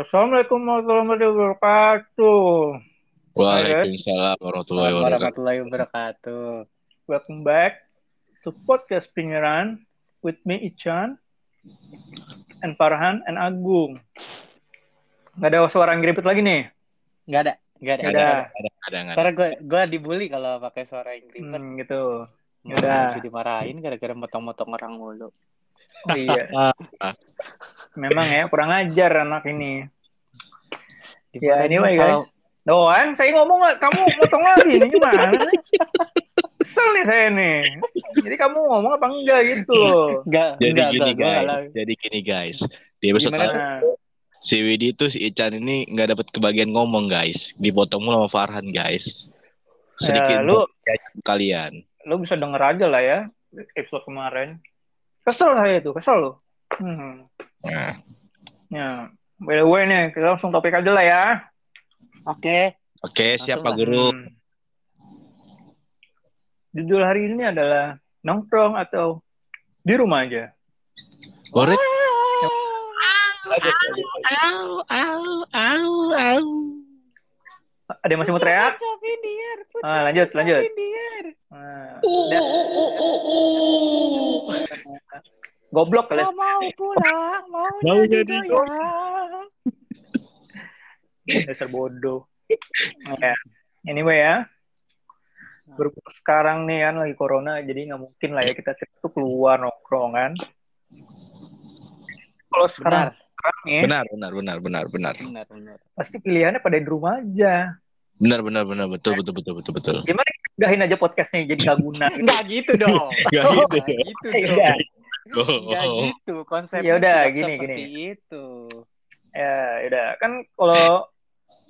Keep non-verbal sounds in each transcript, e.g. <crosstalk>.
Assalamualaikum warahmatullahi wabarakatuh. Waalaikumsalam warahmatullahi wabarakatuh. warahmatullahi wabarakatuh. Welcome back to podcast Pingiran with me Ichan and Farhan and Agung. Gak ada suara yang ribet lagi nih. Nggak ada, nggak ada. Nggak ada. ada. Ada, ada, ada. Karena gue gue dibully kalau pakai suara yang ribet. Hmm, gitu. Nggak Yaudah. bisa dimarahin gara-gara motong-motong orang mulu. Oh iya. <laughs> Memang ya kurang ajar anak ini. Ya, Dimarahin anyway, salah- Doan, saya ngomong kamu potong lagi nih gimana? Kesel nih saya nih. Jadi kamu ngomong apa enggak gitu? Nggak, Jadi nggak, gini nggak, gue guys, nggak- jadi gini guys. Di episode Gimana si Widi itu si Ican ini nggak dapat kebagian ngomong guys. Dipotong mulu sama Farhan guys. Sedikit Ya, lu- ya, kalian. Lo bisa denger aja lah ya episode kemarin. Kesel saya itu, kesel lo. Hmm. Nah, Ya, by the way nih, kita langsung topik aja lah ya. Oke. Oke, siap Langsung Pak lah. Guru. Hmm. Judul hari ini adalah nongkrong atau di rumah aja. Ore, Ada yang masih mau teriak? Ah, lanjut, lanjut. Nah, udah. Goblok kalian. mau pulang, mau, Mau jadi goyang. Dasar bodoh. Ya. Anyway ya. Berhubung sekarang nih kan lagi corona, jadi nggak mungkin lah ya kita tuh keluar nongkrong kan. Kalau sekarang, Benar, sekarang nih, benar, benar, benar, benar, benar, benar, benar. pasti pilihannya pada di rumah aja. benar, benar, benar, betul, betul, betul, betul, betul. Gimana kita udahin aja podcastnya jadi nggak guna. <laughs> <laughs> gitu. Nggak gitu <laughs> dong. Nggak Nggak gitu. gitu Ya dong. udah. Nggak Oh, gitu konsepnya. Ya udah, gini, seperti gini. itu. Ya, udah. Kan kalau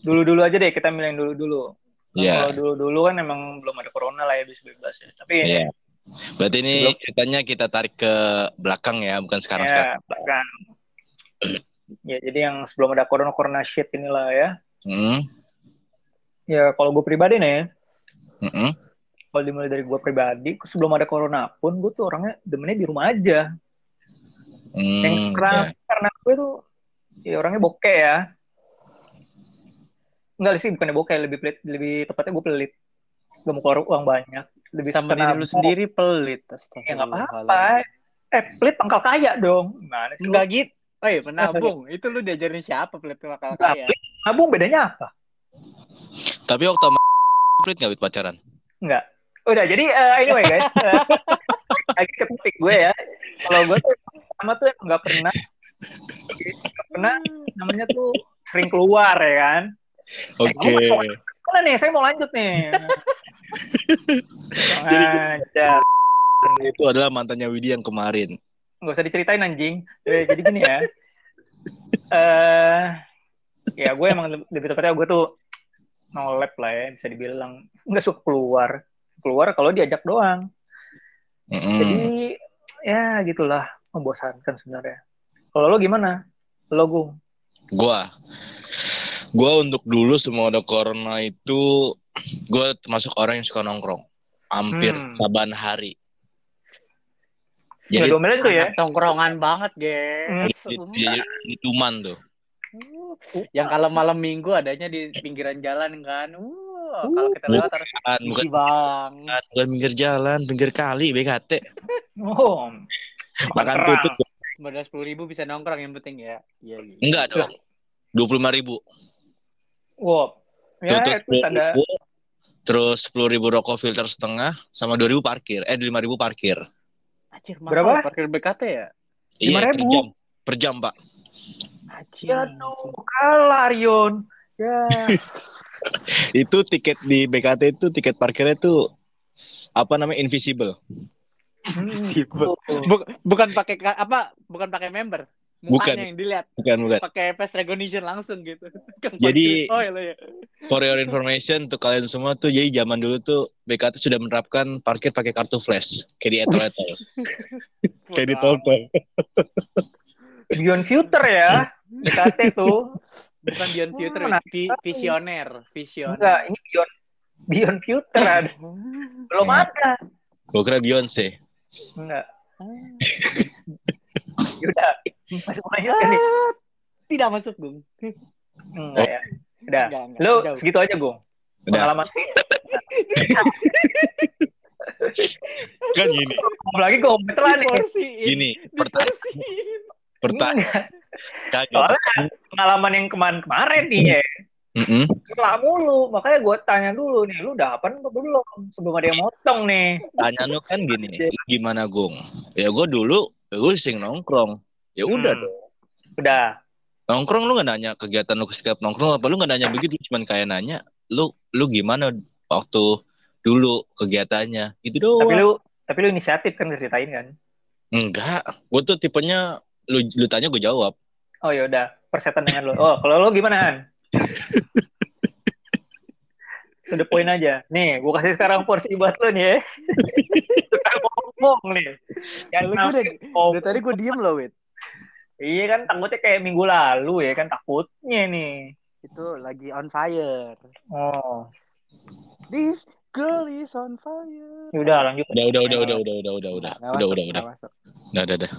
dulu-dulu aja deh kita milih yang dulu-dulu. Kan Iya. Kalau dulu-dulu kan emang belum ada corona lah ya bisa bebas ya. Tapi Iya. Berarti ini ceritanya kita tarik ke belakang ya, bukan sekarang ya sekarang. Ya jadi yang sebelum ada corona corona shit inilah ya. Hmm, Ya kalau gue pribadi nih, hmm, kalau dimulai dari gue pribadi, sebelum ada corona pun gue tuh orangnya demennya di rumah aja. hmm, yang karena, ya. karena gue tuh ya orangnya bokeh ya. Enggak sih bukannya bokeh, lebih pelit, lebih tepatnya gue pelit. Gak mau keluar uang banyak. Lebih Sama diri lu sendiri pelit. Ya nggak apa-apa. Eh, pelit pangkal kaya dong. Gimana sih? lu? Gitu. Eh, menabung. Itu lu diajarin siapa pelit bakal Nggak, kaya? nabung bedanya apa? Tapi waktu sama <laughs> pelit nggak Wid, pacaran? Enggak. Udah, jadi eh, anyway guys. <laughs> eh, lagi ke topik gue ya. Kalau gue tuh sama tuh emang nggak pernah nggak pernah namanya tuh sering keluar ya kan. Oke. Mana nih, saya mau lanjut nih. <laughs> Aja. Itu adalah mantannya Widi yang kemarin. Nggak usah diceritain anjing. Eh, jadi gini ya. Eh ya gue emang lebih- tepatnya gue tuh no lab lah ya bisa dibilang nggak suka keluar keluar kalau diajak doang Mm-mm. Jadi ya gitulah membosankan sebenarnya. Kalau lo gimana? Lo Gung? Gua, gua untuk dulu semua ada corona itu, gua termasuk orang yang suka nongkrong, hampir Hmm. saban hari. Jadi Jadi domelin tuh ya? Tongkrongan banget, guys. jadi tuman tuh. Yang kalau malam minggu adanya di pinggiran jalan kan. Uh, kalau kita lewat harus Bukan, bang. bukan pinggir jalan, pinggir kali, BKT. Oh, Makan tutut. Modal sepuluh ribu bisa nongkrong yang penting ya. Iya. iya. Enggak dong. Dua puluh lima ribu. Wow. Ya, terus ada ribu, terus sepuluh ribu rokok filter setengah, sama dua ribu parkir. Eh lima ribu parkir. Anjir, Berapa? mahal Parkir BKT ya? Iya per 5.000. jam. Per jam pak. Anjir. ya no, kalah Rion. Ya. <laughs> Itu tiket di BKT itu tiket parkirnya tuh apa namanya invisible. Hmm. Invisible. Buk- bukan pakai ka- apa? Bukan pakai member. Bukan. Mukanya yang dilihat Bukan bukan. pakai face recognition langsung gitu. <laughs> Jadi- oh iya, iya. For your information untuk kalian semua tuh jadi zaman dulu tuh BKT sudah menerapkan parkir pakai kartu flash kayak di etol-etol. <laughs> kayak di tol-tol. Beyond Future ya. BKT tuh. Bukan Beyond Future, Nah, vi- visioner, visioner. Enggak, ini Beyond Beyond Future ada. Belum Nah. ada. Gue kira Beyonce. Enggak. <laughs> Yaudah, masuk lanjut kan nih? Ah, tidak masuk, Gung. Enggak ya. Udah. Enggak, enggak. Lu Jauh. segitu aja, Gung. Udah. Pengalaman <laughs> Kan gini, apalagi komentar nih. Diporsiin. gini. Pertanyaan, Diporsiin. pertanyaan. Soalnya pengalaman yang kemarin-kemarin nih ya. Mm-mm. Lah mulu, makanya gue tanya dulu nih, lu udah apa belum? Sebelum ada yang motong nih. Tanya lu kan gini, gimana Gung? Ya gue dulu, gue sing nongkrong. Ya udah Hmm. dong. Udah. Nongkrong lu gak nanya kegiatan lu setiap nongkrong apa lu gak nanya begitu cuman kayak nanya lu lu gimana waktu dulu kegiatannya gitu doang. Tapi lu tapi lu inisiatif kan ceritain kan? Enggak, gue tuh tipenya lu lu tanya gue jawab. Oh ya udah, persetan dengan lu. Oh, kalau lu gimana, Han? <laughs> Sudah poin aja. Nih, gua kasih sekarang porsi buat lu nih ya. Kita <laughs> ngomong nih. Yang Lu gue udah, tadi gue diem loh, Wit. Iya kan takutnya kayak minggu lalu ya kan takutnya nih. Itu lagi on fire. Oh, This girl is on fire. ya udah lanjut. Udah udah udah udah udah udah udah udah udah udah udah udah udah udah.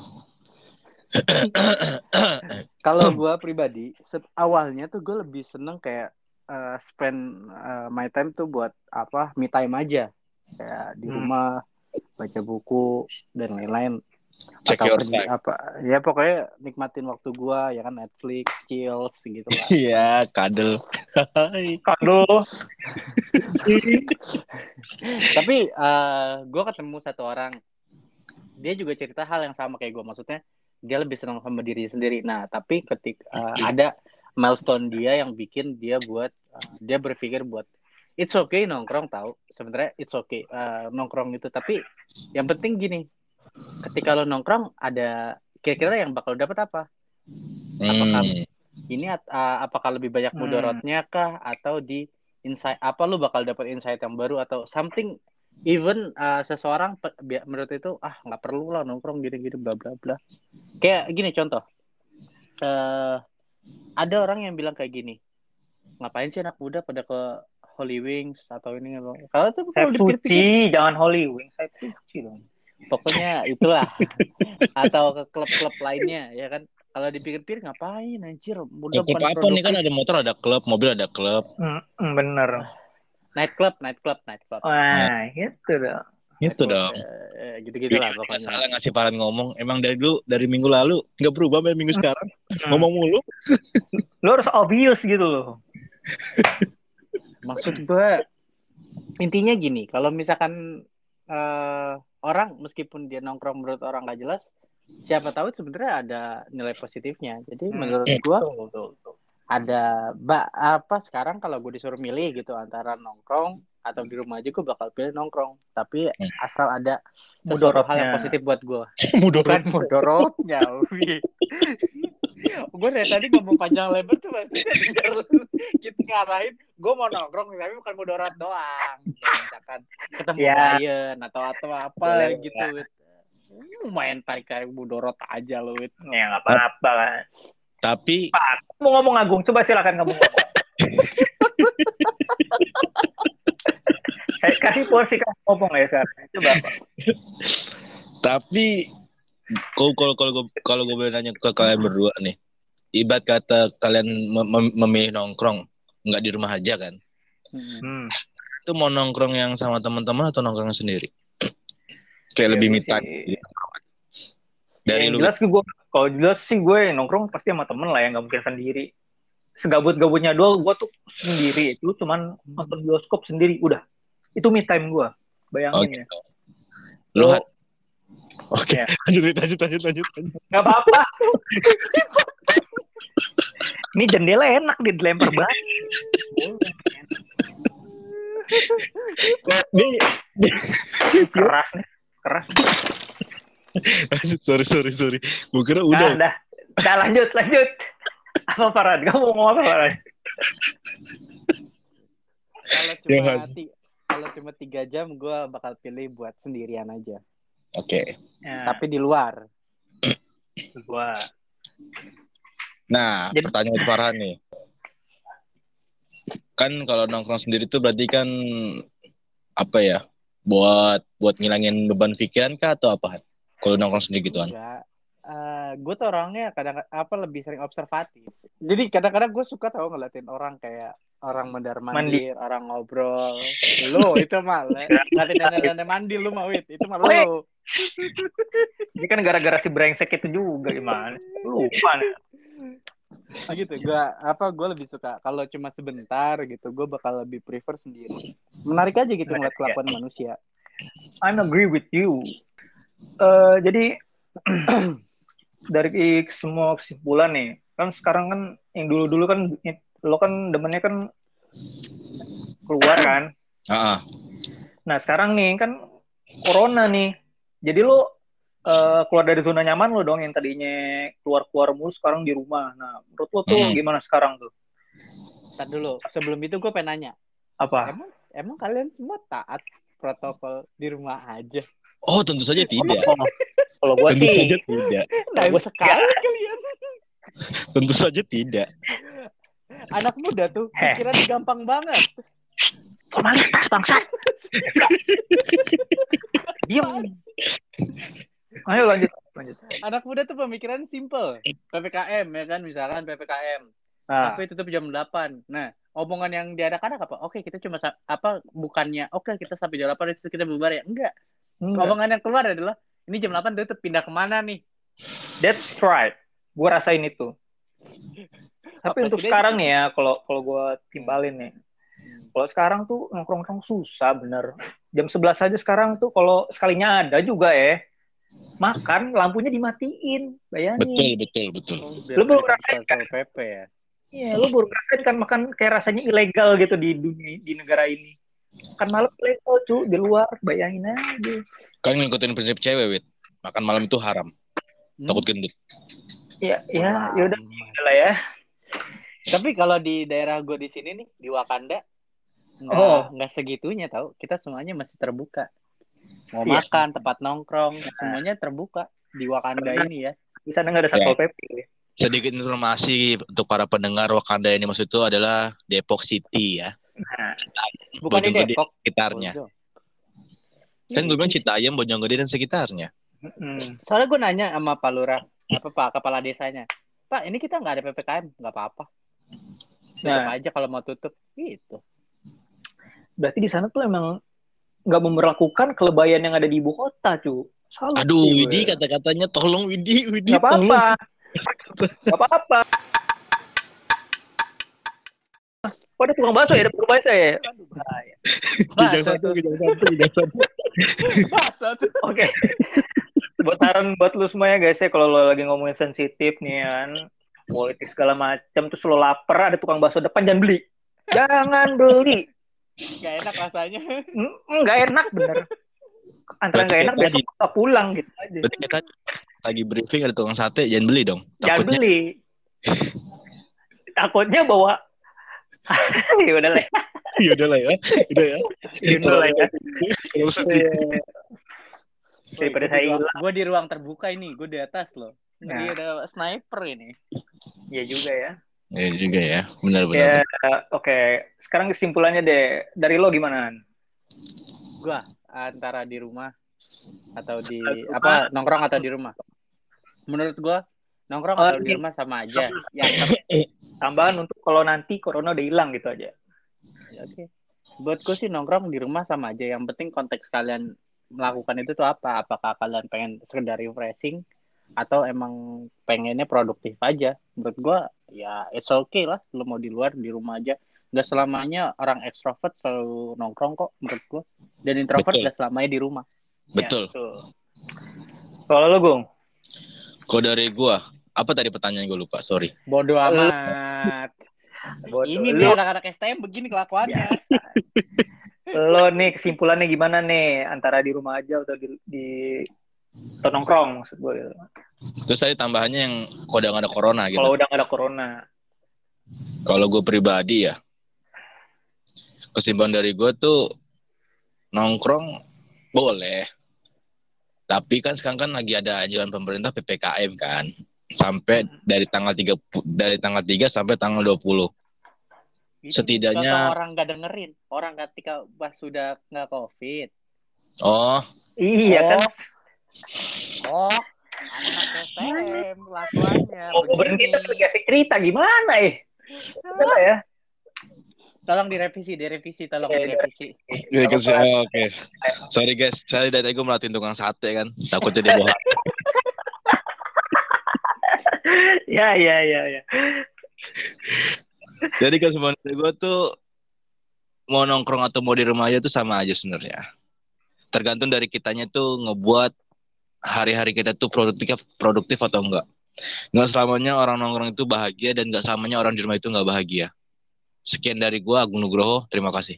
Kalau gue pribadi, awalnya tuh gue lebih seneng kayak eh, spend eh, my time tuh buat apa? Me time aja. Kayak di Hmm. rumah baca buku dan lain-lain. Check Atau your pergi apa? Ya pokoknya nikmatin waktu gue ya kan Netflix, chills gitu lah. <laughs> Iya, kadel. <laughs> Kado. Tapi eh gue ketemu satu orang, dia juga cerita hal yang sama kayak gue. Maksudnya dia lebih senang sama diri sendiri. Nah, tapi ketika eh, ada milestone dia yang bikin dia buat eh, dia berpikir buat it's okay nongkrong tahu. Sebenarnya it's okay eh, nongkrong itu. Tapi yang penting gini, ketika lo nongkrong ada kira-kira yang bakal dapat apa? Apakah- Hmm. Ini eh, apakah lebih banyak Hmm. mudorotnya kah atau di insight apa lu bakal dapat insight yang baru atau something even uh, seseorang menurut itu ah nggak perlu lah nongkrong gini-gini bla bla bla kayak gini contoh eh ada orang yang bilang kayak gini ngapain sih anak muda pada ke Holy Wings atau ini kalau tuh kalau suci, jangan holy wing. Saya suci dong. Pokoknya itulah atau ke klub-klub lainnya ya kan kalau dipikir-pikir ngapain anjir muda Ya, klub apa nih kan ada motor, ada klub, mobil ada klub. Hmm, hmm, bener. night club night club night club Wah, gitu dong. Gitu dong. Eh, gitu-gitu lah Nggak pokoknya. salah ngasih Farhan ngomong. Emang dari dulu dari minggu lalu nggak berubah sampai minggu sekarang. Hmm. Ngomong mulu. Lu harus obvious gitu loh. Maksud gue intinya gini, kalau misalkan eh, orang meskipun dia nongkrong menurut orang gak jelas, siapa tahu sebenarnya ada nilai positifnya. Jadi Hmm. menurut Eh. gue tuh, tuh. ada ba apa sekarang kalau gue disuruh milih gitu antara nongkrong atau di rumah aja gue bakal pilih nongkrong. Tapi Hmm. asal ada sesuatu hal yang positif buat gue. <laughs> Mudorot. Bukan mudorotnya. Gue dari tadi ngomong panjang lebar tuh maksudnya gitu ngarahin gue mau nongkrong tapi bukan mudorot doang misalkan ketemu Ya. klien atau atau apa Boleh, gitu Wit. Lu main tarik tarik mudorot aja lu Wit. Ya nggak apa-apa kan. Tapi Pak, mau ngomong Agung, coba silakan kamu ngomong. Saya <laughs> kasih porsi kamu ngomong ya sekarang. Coba. Pak. tapi kalau kalau kalau gue kalau gue boleh nanya ke kalian berdua nih. Ibarat kata kalian mem- mem- memilih nongkrong nggak di rumah aja kan? Hmm. Itu mau nongkrong yang sama teman-teman atau nongkrong sendiri? <clears throat> Kayak lebih Ya, me time. sih. Dari yang lu. jelas gue, kalau jelas sih gue nongkrong pasti sama temen lah ya, nggak mungkin sendiri. Segabut-gabutnya doang, gue tuh sendiri. Itu cuman nonton bioskop sendiri, udah. Itu me time gue. Bayangin ya. gitu. Lu Lo-? Oke, Ya. lanjut lanjut lanjut lanjut. lanjut. Nggak apa-apa. Ini jendela enak nih, dilempar banget. Nih, Keras nih, keras. sorry sorry sorry. Gue kira Nah, udah. dah. Dah lanjut, lanjut. Apa Farad? Kamu mau ngomong apa Farad? Kalau Ya, cuma ti- kalau cuma tiga jam gue bakal pilih buat sendirian aja. Oke. Ya, Tapi di luar. gua Nah, Jadi- pertanyaan Farhan nih. Kan kalau nongkrong sendiri tuh berarti kan apa ya? Buat buat ngilangin beban pikiran kah atau apa? Kalau nongkrong sendiri gituan. Enggak. Eh, gue tuh orangnya kadang apa lebih sering observatif. Jadi kadang-kadang gue suka tahu ngeliatin orang kayak orang mendar mandir, orang ngobrol. Lu itu mah le- ngeliatin nenek-nenek mandi lu mau wit. Itu mah lu. Ini kan gara-gara si brengsek itu juga gimana? Lupa nih. Nah, gitu. Gua apa gue lebih suka kalau cuma sebentar gitu, gue bakal lebih prefer sendiri. Menarik aja gitu ngeliat kelakuan manusia. I'm agree with you. Eh jadi <clears throat> dari semua kesimpulan nih, kan sekarang kan yang dulu-dulu kan lo kan demennya kan keluar kan. Ah, ah. Nah sekarang nih kan corona nih, jadi lo eh, keluar dari zona nyaman lo dong yang tadinya keluar-keluar mulu sekarang di rumah. Nah menurut lo tuh Hmm. gimana sekarang tuh? Ntar dulu, sebelum itu gue pengen nanya, Apa? emang emang kalian semua taat protokol di rumah aja? Oh, tentu saja tidak. Oh, kalau gua Tentu saja sih, tidak. Nah, gua sekali kalian. Tentu saja tidak. Anak muda tuh Heh. pikirannya gampang banget. formalitas bangsa. <laughs> Diam. Ayo lanjut, lanjut. Anak muda tuh pemikiran simple. PPKM ya kan, misalkan PPKM. Nah, Tapi tutup jam 8. Nah, omongan yang diadakan apa? Oke, kita cuma apa bukannya oke kita sampai jam 8 itu kita bubar ya? Enggak. enggak. Omongan yang keluar adalah ini jam 8 tutup pindah ke mana nih? That's right. Gue rasain itu. Tapi Apa, untuk sekarang nih ya, kalau kalau gue timbalin nih, kalau sekarang tuh nongkrong-nongkrong susah bener. Jam 11 aja sekarang tuh kalau sekalinya ada juga ya, makan lampunya dimatiin, Betul, bayangin. betul, betul. Lu baru ngerasain Satpol PP ya. Iya, lu baru ngerasain kan makan kayak rasanya ilegal gitu di dunia di negara ini. Kan malam ilegal cu di luar, bayangin aja. Kan ngikutin prinsip cewek, Wit. Makan malam itu haram. Hmm. Takut gendut. Ya, ya, ya udah lah ya. Tapi kalau di daerah gue di sini nih di Wakanda nggak Oh. nggak segitunya tau. Kita semuanya masih terbuka. Mau Iya. makan, tempat nongkrong, semuanya terbuka di Wakanda ini ya. Di sana nggak ada satpol pp. Sedikit informasi untuk para pendengar Wakanda ini maksud itu adalah Depok City ya. Nah, Bukan di Bojonggede Depok. sekitarnya. Bojo. Kan gue bilang Citayam, Bojonggede dan sekitarnya. mm, Soalnya gue nanya sama Pak Lurah, apa Pak kepala desanya. Pak, ini kita nggak ada PPKM, nggak apa-apa. Nah. aja kalau mau tutup. Gitu. Berarti di sana tuh emang nggak memperlakukan kelebayan yang ada di ibu kota, cu. Salut Aduh, sih. Widi kata-katanya tolong Widi, Widi Nggak apa-apa. Nggak apa-apa. Oh, ada tukang bakso ya? Ada tukang bakso ya? Aduh, bahaya. Bahasa satu, kijang satu, kijang satu. <laughs> Bahasa tuh. Oke. buat saran buat lu semua ya guys ya kalau lo lagi ngomongin sensitif nih kan politik segala macam terus lo lapar ada tukang bakso depan jangan beli jangan beli Gak enak rasanya. Mm, nggak enak bener antara nggak enak besok nggak pulang gitu aja Berarti kita lagi briefing ada tukang sate, jangan beli dong. jangan Takutnya beli takutnya bawa <laughs> ya udah lah ya <laughs> udah lah ya. Udah ya. ya udah lah ya Kalau sedih. Daripada saya hilang. Gue di ruang terbuka ini, gue di atas loh. Jadi Nah. ada sniper ini. ya juga ya Ya juga ya. Benar benar. ya oke sekarang kesimpulannya deh dari lo gimana Gue antara di rumah atau di rumah. apa nongkrong atau di rumah. Menurut gue nongkrong Oh, atau di ini. rumah sama aja. <laughs> Yang tambahan untuk kalau nanti corona udah hilang gitu aja Ya, Oke. Buat gue sih nongkrong di rumah sama aja. Yang penting konteks kalian melakukan itu tuh apa? Apakah kalian pengen sekedar refreshing atau emang pengennya produktif aja? Menurut gue ya it's okay lah. Lo mau di luar di rumah aja. Gak selamanya orang ekstrovert selalu nongkrong kok menurut gue. Dan introvert Betul. gak selamanya di rumah. Betul. Ya, betul. kalau lo gung Kok dari gua? Apa tadi pertanyaan gue lupa? Sorry. Bodoh amat. Bodoh. Ini lu, nih anak-anak STM begini kelakuannya. <laughs> lo nih kesimpulannya gimana nih antara di rumah aja atau di, di atau nongkrong maksud gue gitu. Terus tadi tambahannya yang kode nggak ada corona gitu. kalau udah gak ada corona Kalau gue pribadi ya, kesimpulan dari gue tuh nongkrong boleh, tapi kan sekarang kan lagi ada anjuran pemerintah ppkm kan, sampai dari tanggal 3 dari tanggal 3 sampai tanggal 20 Itu Setidaknya- contoh orang gak dengerin. Orang ketika pas sudah nggak covid. Oh, iya Oh. kan Oh, anak STM lakuannya. Mau gue berhenti kasih cerita gimana eh? Udah ya. Tolong direvisi, direvisi, tolong Iya, direvisi. Ya, kasih- oh, Oke, sorry guys, saya dari tadi gue melatih tukang sate kan, takutnya dia bohong. <laughs> Ya ya ya ya. Jadi kan sebenarnya gue tuh mau nongkrong atau mau di rumah aja tuh sama aja sebenarnya. Tergantung dari kitanya tuh ngebuat hari-hari kita tuh produktif produktif atau enggak. Nggak selamanya orang nongkrong itu bahagia dan nggak selamanya orang di rumah itu nggak bahagia. Sekian dari gua Agung Nugroho, terima kasih.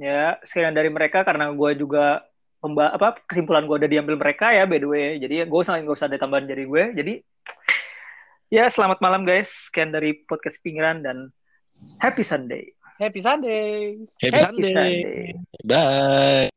Ya, sekian dari mereka karena gue juga pemba apa kesimpulan gue udah diambil mereka ya by the way. Jadi gue usah nggak usah ada tambahan dari gue. Jadi ya selamat malam guys. Sekian dari podcast pinggiran dan happy Sunday. Happy Sunday. Happy, Sunday. Sunday. Bye.